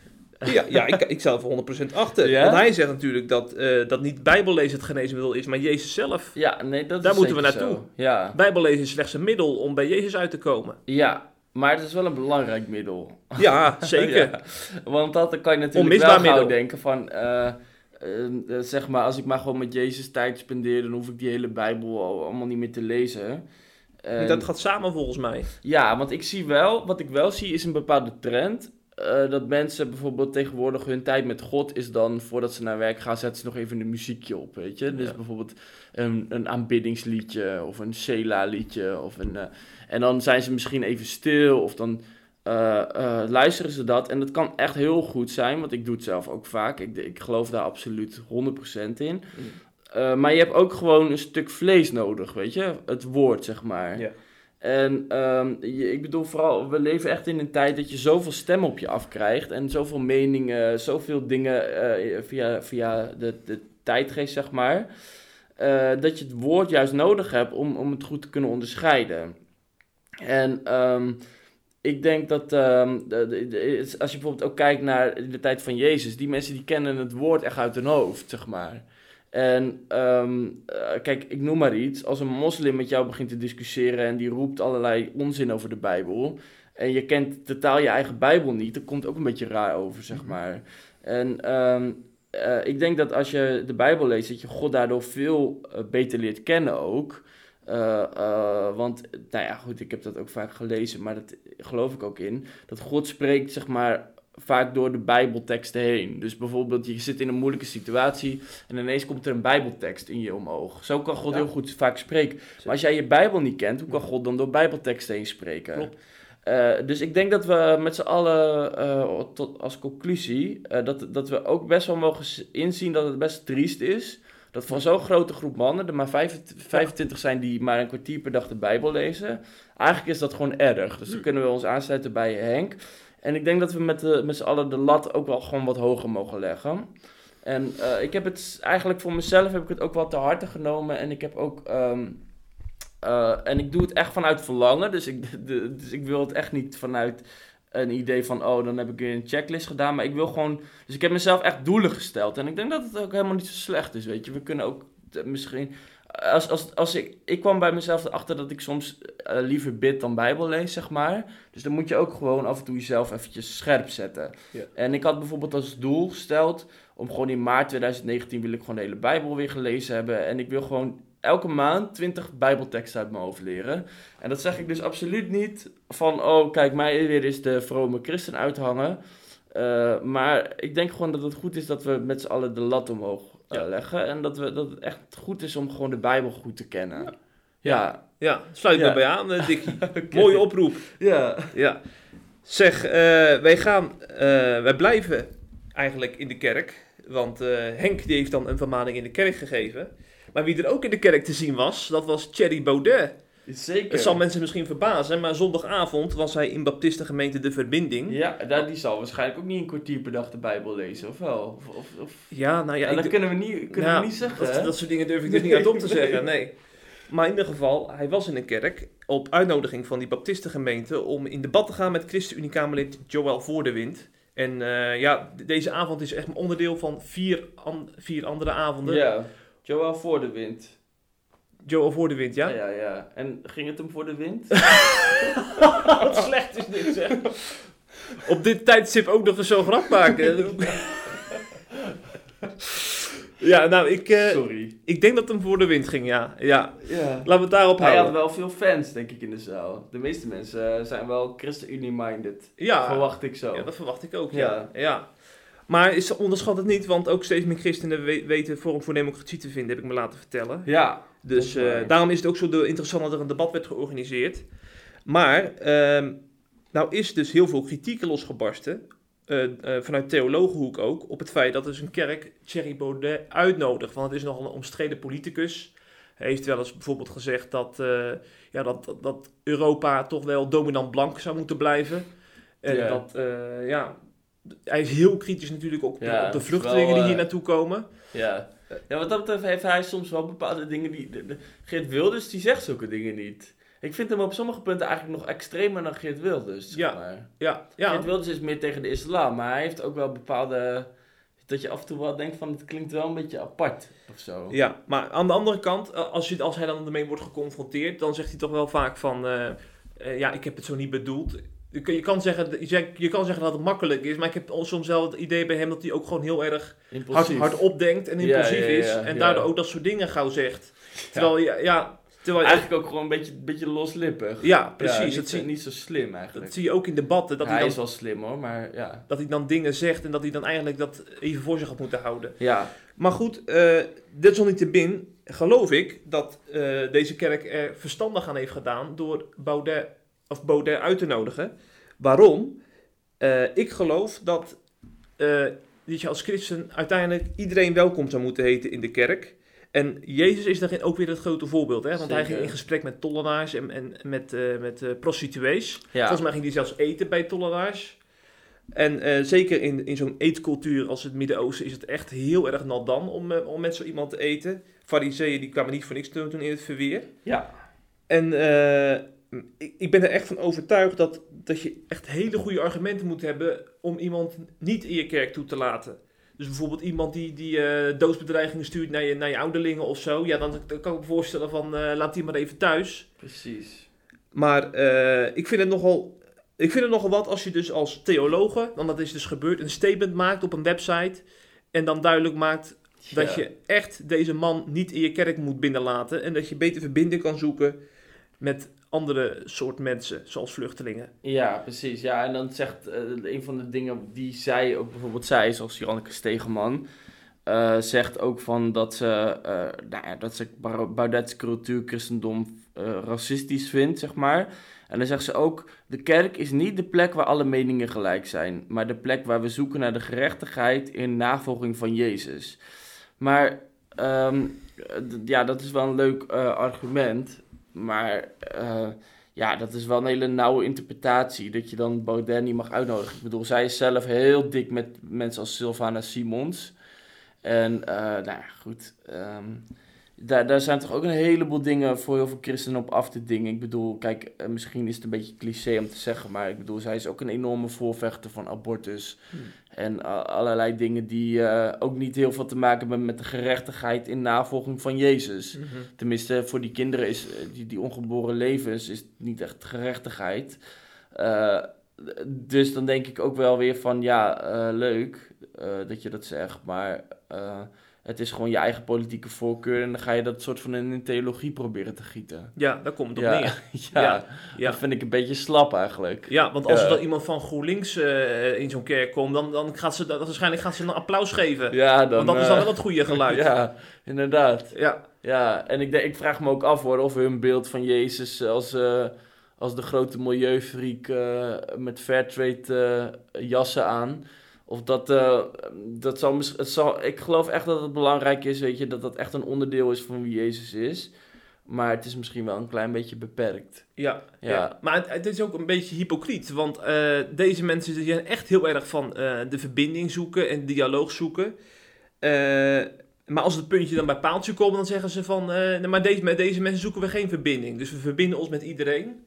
Ja, ja ik, ik sta er voor 100% achter. Ja? Want hij zegt natuurlijk dat, eh, dat niet bijbellezen het geneesmiddel is, maar Jezus zelf. Ja, nee, dat Daar is moeten we naartoe. zo. Ja. Bijbellezen is slechts een middel om bij Jezus uit te komen. ja, maar het is wel een belangrijk middel. Ja, zeker. Ja, want dat kan je natuurlijk Onmisbaar wel denken van... eh, zeg maar, als ik maar gewoon met Jezus tijd spendeer... dan hoef ik die hele Bijbel al- allemaal niet meer te lezen. En- Dat gaat samen volgens mij. Ja, want ik zie wel... Wat ik wel zie is een bepaalde trend... eh, dat mensen bijvoorbeeld tegenwoordig hun tijd met God is dan... voordat ze naar werk gaan, zetten ze nog even een muziekje op, weet je. Dus Ja. bijvoorbeeld een, een aanbiddingsliedje of een Sela-liedje. Of een, eh, en dan zijn ze misschien even stil of dan eh, luisteren ze dat. En dat kan echt heel goed zijn, want ik doe het zelf ook vaak. Ik, ik geloof daar absoluut 100% in. Eh, maar je hebt ook gewoon een stuk vlees nodig, weet je? Het woord, zeg maar. Ja. En ehm, ik bedoel vooral, we leven echt in een tijd dat je zoveel stemmen op je afkrijgt. En zoveel meningen, zoveel dingen eh, via, via de, de tijdgeest, zeg maar. eh, dat je het woord juist nodig hebt om, om het goed te kunnen onderscheiden. En ehm, ik denk dat ehm, als je bijvoorbeeld ook kijkt naar de tijd van Jezus, die mensen die kennen het woord echt uit hun hoofd, zeg maar. En ehm, eh, kijk, ik noem maar iets. Als een moslim met jou begint te discussiëren en die roept allerlei onzin over de Bijbel. En je kent totaal je eigen Bijbel niet, dan komt het ook een beetje raar over, zeg maar. En ehm, eh, ik denk dat als je de Bijbel leest, dat je God daardoor veel eh, beter leert kennen ook. Want, nou ja, goed, ik heb dat ook vaak gelezen, maar dat geloof ik ook in. Dat God spreekt, zeg maar, vaak door de Bijbelteksten heen. Dus bijvoorbeeld, je zit in een moeilijke situatie en ineens komt er een Bijbeltekst in je omhoog. Zo kan God Ja. heel goed vaak spreken. Maar als jij je Bijbel niet kent, hoe kan God dan door Bijbelteksten heen spreken? Klopt. Eh, dus ik denk dat we met z'n allen eh, tot, als conclusie, eh, dat, dat we ook best wel mogen inzien dat het best triest is. Dat van zo'n grote groep mannen er maar 25, 25 zijn die maar een kwartier per dag de Bijbel lezen. Eigenlijk is dat gewoon erg. Dus dan kunnen we ons aansluiten bij Henk. En ik denk dat we met, met z'n allen de lat ook wel gewoon wat hoger mogen leggen. En eh, ik heb het eigenlijk voor mezelf heb ik het ook wel te harte genomen. En ik heb ook. ehm, eh, en ik doe het echt vanuit verlangen. Dus ik, de, dus ik wil het echt niet vanuit een idee van. Oh, dan heb ik weer een checklist gedaan. Maar ik wil gewoon. Dus ik heb mezelf echt doelen gesteld. En ik denk dat het ook helemaal niet zo slecht is. Weet je, we kunnen ook eh, misschien. Als, als, als ik, ik kwam bij mezelf erachter dat ik soms eh, liever bid dan Bijbel lees, zeg maar. Dus dan moet je ook gewoon af en toe jezelf eventjes scherp zetten. Ja. En ik had bijvoorbeeld als doel gesteld om gewoon in maart 2019 wil ik gewoon de hele Bijbel weer gelezen hebben. En ik wil gewoon elke maand 20 Bijbelteksten uit mijn hoofd leren. En dat zeg ik dus absoluut niet van, oh kijk, mij weer is de vrome christen uithangen. Eh, maar ik denk gewoon dat het goed is dat we met z'n allen de lat omhoog Ja. leggen. En dat, we, dat het echt goed is om gewoon de Bijbel goed te kennen. Ja. Ja, sluit Ja. daarbij aan, eh, Dikkie. Mooie oproep. Ja. Ja. Zeg, eh, wij gaan, eh, wij blijven eigenlijk in de kerk. Want eh, Henk die heeft dan een vermaning in de kerk gegeven. Maar wie er ook in de kerk te zien was, dat was Thierry Baudet. Zeker. Het zal mensen misschien verbazen, maar zondagavond was hij in Baptistengemeente De Verbinding. Ja, daar, die zal waarschijnlijk ook niet een kwartier per dag de Bijbel lezen, of wel? Of, of, of... Ja, nou ja, Ja, ik- dat kunnen we niet, kunnen we niet zeggen, dat, dat soort dingen durf ik dus niet uit om te zeggen, nee. Maar in ieder geval, hij was in een kerk op uitnodiging van die Baptistengemeente om in debat te gaan met ChristenUnie-Kamerlid Joël Voordewind. En eh, ja, deze avond is echt een onderdeel van vier, an- vier andere avonden. Ja, Joël voor de wind. Ja? ja, ja. En ging het hem voor de wind? Wat slecht is dit, zeg. Op dit tijdstip ook nog eens zo'n grap maken. ja, nou, ik, eh, Sorry. ik denk dat het hem voor de wind ging, ja. ja. Ja. Laten we het daarop Hij had houden. wel veel fans, denk ik, in de zaal. De meeste mensen eh, zijn wel ChristenUnie-minded. Ja, Verwacht ik zo. ja, dat verwacht ik ook, Ja. ja. ja. Maar is, onderschat het niet, want ook steeds meer christenen we- weten Forum voor Democratie te vinden, heb ik me laten vertellen. Ja. Dus eh, daarom is het ook zo interessant dat er een debat werd georganiseerd. Maar, ehm, nou is dus heel veel kritiek losgebarsten, eh, vanuit theologenhoek ook, op het feit dat dus een kerk Thierry Baudet uitnodigt. Want het is nogal een omstreden politicus. Hij heeft wel eens bijvoorbeeld gezegd dat, ja, dat, dat, Europa toch wel dominant blank zou moeten blijven. En dat, ja, hij is heel kritisch natuurlijk ook op, Ja, op de vluchtelingen wel, die eh, hier naartoe komen. Ja. ja, wat dat betreft heeft hij soms wel bepaalde dingen die... de- de- Geert Wilders, die zegt zulke dingen niet. Ik vind hem op sommige punten eigenlijk nog extremer dan Geert Wilders. zeg maar. Ja, ja. Geert Wilders is meer tegen de islam, maar hij heeft ook wel bepaalde... Dat je af en toe wel denkt van, het klinkt wel een beetje apart, of zo. Ja, maar aan de andere kant, eh, als, je, als hij dan ermee wordt geconfronteerd, dan zegt hij toch wel vaak van, eh, eh, ja, ik heb het zo niet bedoeld. Je kan, zeggen, je kan zeggen dat het makkelijk is, maar ik heb soms wel het idee bij hem dat hij ook gewoon heel erg hard, opdenkt en impulsief ja, ja, is. En daardoor ook dat soort dingen gauw zegt. Terwijl, ja, terwijl, Eigenlijk ook gewoon een beetje, beetje loslippig. ja, precies. niet, dat, zie, niet zo slim eigenlijk. dat zie je ook in debatten, dat hij hij, is dan, wel slim hoor, maar ja. dat hij dan dingen zegt en dat hij dan eigenlijk dat even voor zich had moeten houden. Ja, Maar goed, eh desalniettemin geloof ik dat eh, deze kerk er verstandig aan heeft gedaan door Baudet, of Baudet uit te nodigen. Waarom? Eh, ik geloof dat, eh, dat je als christen uiteindelijk iedereen welkom zou moeten heten in de kerk. En Jezus is daarin ook weer het grote voorbeeld. Hè? Want hij ging in gesprek met tollenaars en, en met, eh, met prostituees. ja. Volgens mij ging hij zelfs eten bij tollenaars. En zeker in, in zo'n eetcultuur als het Midden-Oosten is het echt heel erg nat dan om, om met zo iemand te eten. Fariseeën die kwamen niet voor niks doen toen in het verweer. ja. En ik, ik ben er echt van overtuigd dat, dat je echt hele goede argumenten moet hebben om iemand niet in je kerk toe te laten. Dus bijvoorbeeld iemand die, die eh, doodsbedreigingen stuurt naar je, naar je ouderlingen of zo. Ja, dan, dan kan ik me voorstellen van eh, laat die maar even thuis. Precies. Maar eh, ik, vind het nogal, ik vind het nogal wat als je dus als theologe, dan dat is dus gebeurd, een statement maakt op een website. En dan duidelijk maakt dat je echt deze man niet in je kerk moet binnenlaten. En dat je beter verbinding kan zoeken met andere soort mensen, zoals vluchtelingen. Ja, precies. Ja, en dan zegt eh, een van de dingen die zij ook bijvoorbeeld zei, zoals Janneke Stegeman, eh, zegt ook van dat ze, eh nou ja, dat ze Baudet's cultuur, christendom racistisch vindt, zeg maar. En dan zegt ze ook, de kerk is niet de plek waar alle meningen gelijk zijn, maar de plek waar we zoeken naar de gerechtigheid in navolging van Jezus. Maar ehm, eh, ja, dat is wel een leuk argument, maar eh, ja, dat is wel een hele nauwe interpretatie. Dat je dan Baudet niet mag uitnodigen. Ik bedoel, zij is zelf heel dik met mensen als Sylvana Simons. En, eh, nou ja, goed. ehm, daar, daar zijn toch ook een heleboel dingen voor heel veel christenen op af te dingen. Ik bedoel, kijk, eh, misschien is het een beetje cliché om te zeggen. Maar ik bedoel, zij is ook een enorme voorvechter van abortus. Hmm. En allerlei dingen die eh, ook niet heel veel te maken hebben met de gerechtigheid in navolging van Jezus. Tenminste, voor die kinderen is eh, die, die ongeboren levens is niet echt gerechtigheid. Eh, dus dan denk ik ook wel weer van ja, leuk dat je dat zegt, maar het is gewoon je eigen politieke voorkeur en dan ga je dat soort van in een theologie proberen te gieten. Ja, daar komt het op Ja, neer. ja, Ja, ja. dat vind ik een beetje slap eigenlijk. Ja, want als er dan iemand van GroenLinks eh, in zo'n kerk komt, dan, dan gaat ze, dan, waarschijnlijk gaat ze een applaus geven. Ja, dan, want dat is dan eh, wel het goede geluid. Ja, inderdaad. ja. Ja, en ik, denk, ik vraag me ook af hoor, of hun beeld van Jezus als, eh, als de grote milieufreak met fairtrade jassen aan. Of dat, eh, dat zal, het zal, ik geloof echt dat het belangrijk is, weet je, dat dat echt een onderdeel is van wie Jezus is. Maar het is misschien wel een klein beetje beperkt. Ja, Ja. ja. maar het, het is ook een beetje hypocriet. Want eh, deze mensen die zijn echt heel erg van eh, de verbinding zoeken en dialoog zoeken. Maar als het puntje dan bij paaltje komt, dan zeggen ze van... maar deze, met deze mensen zoeken we geen verbinding. Dus we verbinden ons met iedereen.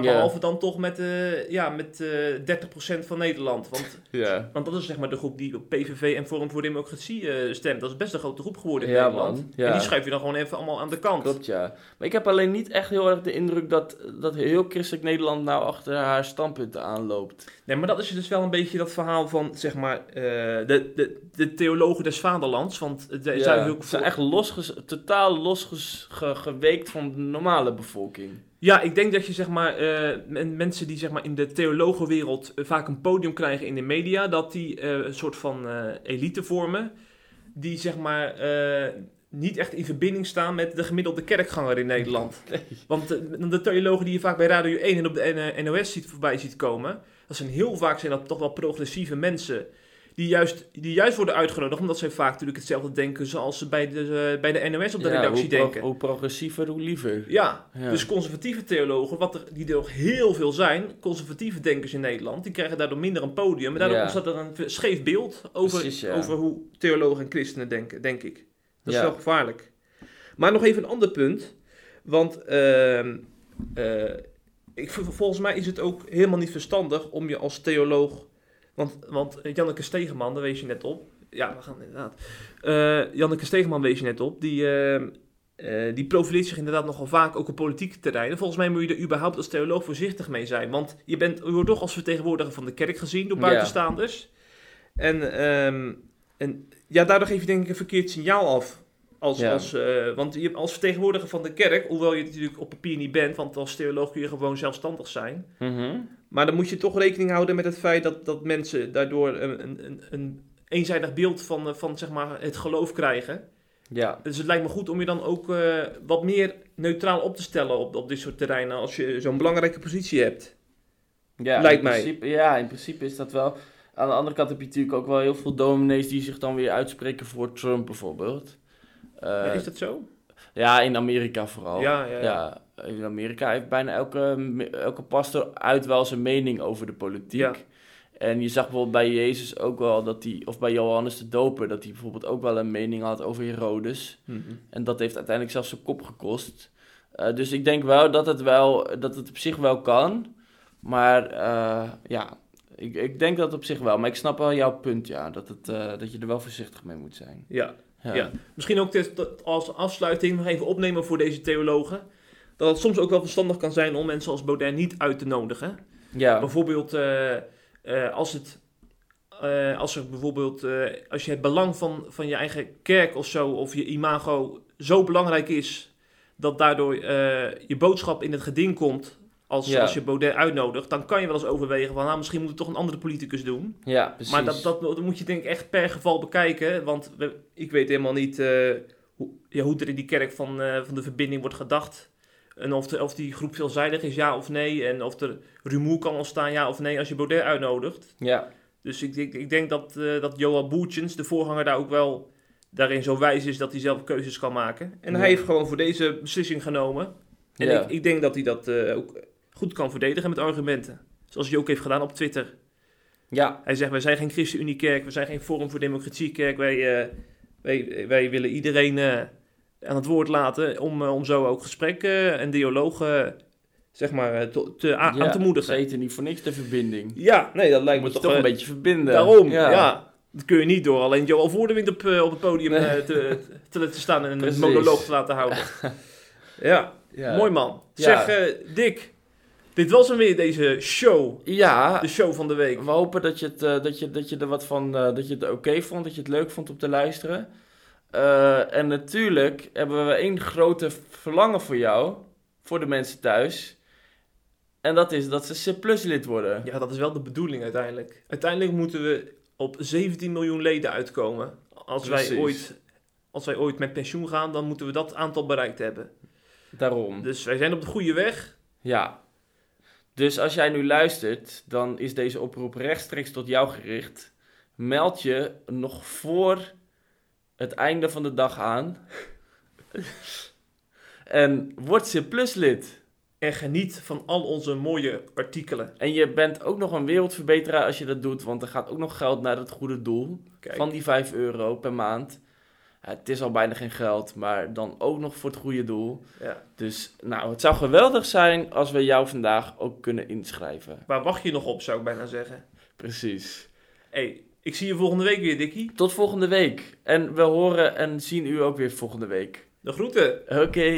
Maar Ja. behalve dan toch met, eh ja, met eh 30% van Nederland. Want, Ja. want dat is zeg maar de groep die op PVV en Forum voor Democratie eh, stemt. Dat is best een grote groep geworden in Ja, Nederland. man. Ja. En die schuif je dan gewoon even allemaal aan de kant. Klopt, ja. Maar ik heb alleen niet echt heel erg de indruk dat, dat heel christelijk Nederland nou achter haar standpunten aanloopt. Nee, maar dat is dus wel een beetje dat verhaal van, zeg maar, eh, de, de, de theologen des vaderlands. Want Ja, zijn ook ze zijn echt losges, totaal losgeweekt van de normale bevolking. Ja, ik denk dat je zeg maar, eh, men- mensen die zeg maar, in de theologenwereld eh, vaak een podium krijgen in de media, dat die eh, een soort van eh, elite vormen, die zeg maar eh, niet echt in verbinding staan met de gemiddelde kerkganger in Nederland. Want de, theologen die je vaak bij Radio 1 en op de NOS ziet, voorbij ziet komen, dat zijn heel vaak zijn dat toch wel progressieve mensen. Die juist, die juist worden uitgenodigd, omdat zij vaak natuurlijk hetzelfde denken zoals ze bij de, eh, bij de NOS op de Ja, redactie hoe, denken. hoe progressiever, hoe liever. Ja, Ja. dus conservatieve theologen, wat er, die er ook heel veel zijn, conservatieve denkers in Nederland, die krijgen daardoor minder een podium. En daardoor Ja. ontstaat er een scheef beeld over, Precies, over hoe theologen en christenen denken, denk ik. Dat is wel gevaarlijk. Maar nog even een ander punt. Want ehm, eh, ik, volgens mij is het ook helemaal niet verstandig om je als theoloog... Want, want Janneke Stegeman, daar wees je net op. Ja, we gaan inderdaad. Eh, Janneke Stegeman wees je net op. Die, ehm, eh, die profileert zich inderdaad nogal vaak ook op politieke terreinen. Volgens mij moet je er überhaupt als theoloog voorzichtig mee zijn. Want je, bent, je wordt toch als vertegenwoordiger van de kerk gezien door Ja. buitenstaanders. En, ehm, en ja, daardoor geef je denk ik een verkeerd signaal af. Als, Ja. als, eh, want je, als vertegenwoordiger van de kerk, hoewel je het natuurlijk op papier niet bent, want als theoloog kun je gewoon zelfstandig zijn. Mhm. Maar dan moet je toch rekening houden met het feit dat, dat mensen daardoor een, een, een, een eenzijdig beeld van, eh, van zeg maar, het geloof krijgen. Ja, Dus het lijkt me goed om je dan ook eh, wat meer neutraal op te stellen op, op dit soort terreinen als je zo'n belangrijke positie hebt. ja Lijkt in mij. Principe, ja, in principe is dat wel. Aan de andere kant heb je natuurlijk ook wel heel veel dominees die zich dan weer uitspreken voor Trump bijvoorbeeld. Eh, Ja, is dat zo? ja, in Amerika vooral. Ja, ja, ja. Ja, in Amerika heeft bijna elke, elke pastor uit wel zijn mening over de politiek. Ja. En je zag bijvoorbeeld bij Jezus ook wel dat hij, of bij Johannes de Doper, dat hij bijvoorbeeld ook wel een mening had over Herodes. Mhm. En dat heeft uiteindelijk zelfs zijn kop gekost. Eh, dus ik denk wel dat het, wel, dat het op zich wel kan. Maar eh, ja, ik, ik denk dat op zich wel. Maar ik snap wel jouw punt, ja. Dat, het, eh, dat je er wel voorzichtig mee moet zijn. Ja. Ja. Ja. Misschien ook dat als afsluiting nog even opnemen voor deze theologen. Dat het soms ook wel verstandig kan zijn om mensen als Baudet niet uit te nodigen. Ja. Bijvoorbeeld eh, eh, als het. eh, als er bijvoorbeeld, als je het belang van, van je eigen kerk of zo, of je imago zo belangrijk is, dat daardoor je boodschap in het geding komt, als, Ja. als je Baudet uitnodigt, dan kan je wel eens overwegen van, nou, misschien moet het toch een andere politicus doen. ja, precies. Maar dat, dat, dat moet je denk ik echt per geval bekijken. Want we- ik weet helemaal niet eh, hoe, ja, hoe er in die kerk van, eh, van de verbinding wordt gedacht. En of, de, of die groep veelzijdig is, ja of nee. En of er rumoer kan ontstaan, ja of nee, als je Baudet uitnodigt. Ja, Dus ik, denk- ik denk dat, eh dat Johan Boertjens, de voorganger, daar ook wel daarin zo wijs is dat hij zelf keuzes kan maken. En Ja. hij heeft gewoon voor deze beslissing genomen. En Ja. ik, ik denk dat hij dat ook goed kan verdedigen met argumenten. Zoals hij ook heeft gedaan op Twitter. ja, Hij zegt, wij zijn geen ChristenUnie-kerk, we zijn geen Forum voor Democratie-kerk. Wij, eh, wij, wij willen iedereen eh, aan het woord laten om, eh, om zo ook gesprekken en dialogen zeg maar, te, te- aan, ja. te Ze moedigen. eten niet voor niks de verbinding. Ja, nee, dat lijkt Moet me toch, toch een beetje verbinden. Daarom, ja. Dat kun je niet door alleen Joel Voordewind op, op het podium Nee. te, te, te staan en een monoloog te laten houden. ja, Ja. mooi man. Zeg, Dick, dit was hem weer, deze show. Ja, De show van de week. we hopen dat je, het, eh, dat, je, dat je er wat van, eh, dat je het oké vond, dat je het leuk vond om te luisteren. Eh, en natuurlijk hebben we één grote verlangen voor jou, voor de mensen thuis. En dat is dat ze C Plus lid worden. Ja, dat is wel de bedoeling uiteindelijk. Uiteindelijk moeten we op 17 miljoen leden uitkomen. Als wij, ooit, als wij ooit met pensioen gaan, dan moeten we dat aantal bereikt hebben. Daarom. Dus wij zijn op de goede weg. Ja. Dus als jij nu luistert, dan is deze oproep rechtstreeks tot jou gericht. Meld je nog voor het einde van de dag aan. En word SIP Plus lid. En geniet van al onze mooie artikelen. En je bent ook nog een wereldverbeteraar als je dat doet, want er gaat ook nog geld naar het goede doel. Kijk, Van die 5 euro per maand. Het is al bijna geen geld, maar dan ook nog voor het goede doel. ja. Dus nou, het zou geweldig zijn als we jou vandaag ook kunnen inschrijven. Waar wacht je nog op, zou ik bijna zeggen. Precies. hey, ik zie je volgende week weer, Dikkie. Tot volgende week. En we horen en zien u ook weer volgende week. De groeten. Oké.